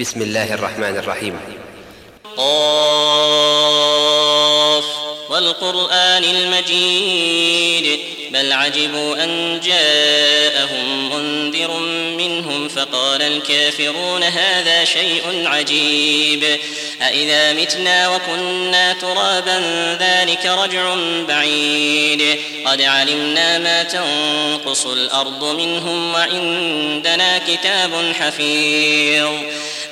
بسم الله الرحمن الرحيم. قاف والقرآن المجيد بل عجبوا أن جاءهم منذر منهم فقال الكافرون هذا شيء عجيب. أإذا متنا وكنا ترابا ذلك رجع بعيد. قد علمنا ما تنقص الأرض منهم وعندنا كتاب حفيظ.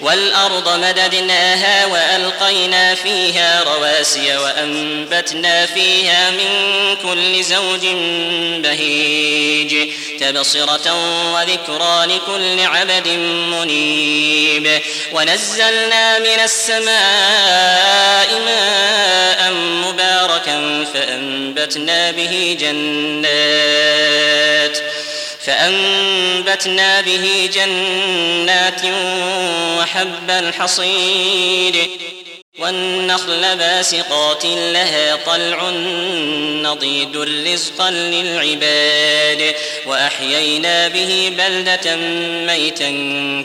والأرض مددناها وألقينا فيها رواسي وأنبتنا فيها من كل زوج بهيج تبصرة وذكرى لكل عبد منيب ونزلنا من السماء ماء مباركا فأنبتنا به جنات فأنبتنا به جنات وحب الحصيد والنخل باسقات لها طلع نضيد رزقا للعباد. وأحيينا به بلدة ميتا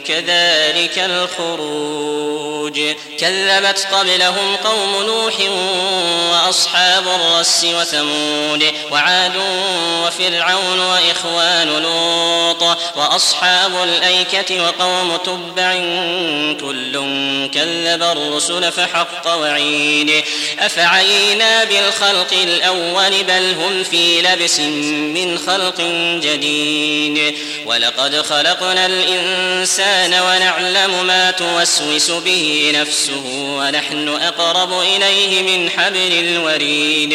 كذلك الخروج. كذبت قبلهم قوم نوح وأصحاب الرس وثمود وعاد وفرعون وإخوان لوط وأصحاب الأيكة وقوم تبع كل كذب الرسل فحق حق وعيد أفعينا بالخلق الأول بل هم في لبس من خلق جديد ولقد خلقنا الإنسان ونعلم ما توسوس به نفسه ونحن أقرب إليه من حبل الوريد وريد.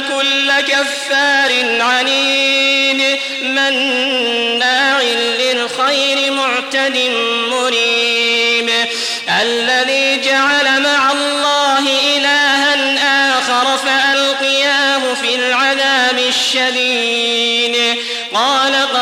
كل كفار عنيد مناع للخير معتد مريب. الذي جعل مع الله إلها آخر فألقياه في العذاب الشديد. قال قرينه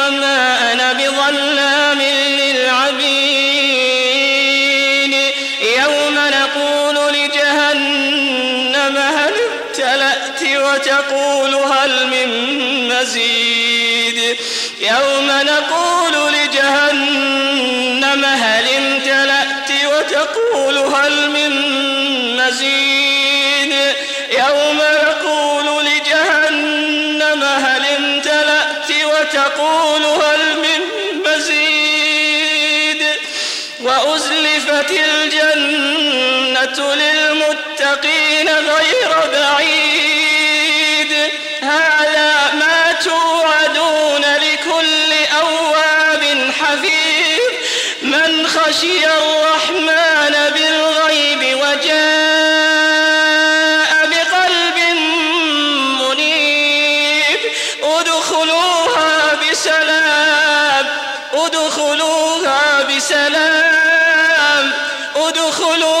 وتقول هل من مزيد؟ يوم نقول لجهنم هل امتلأت وتقول هل من مزيد؟ خشي الرحمن بالغيب وجاء بقلب منيب. ادخلوها بسلام ادخلوها بسلام. ادخلوها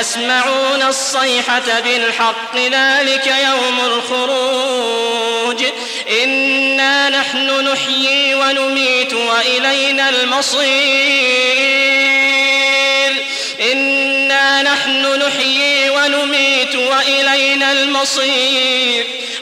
يسمعون الصيحة بالحق ذلك يوم الخروج. إنا نحن نحيي ونميت وإلينا المصير. إنا نحن نحيي ونميت وإلينا المصير.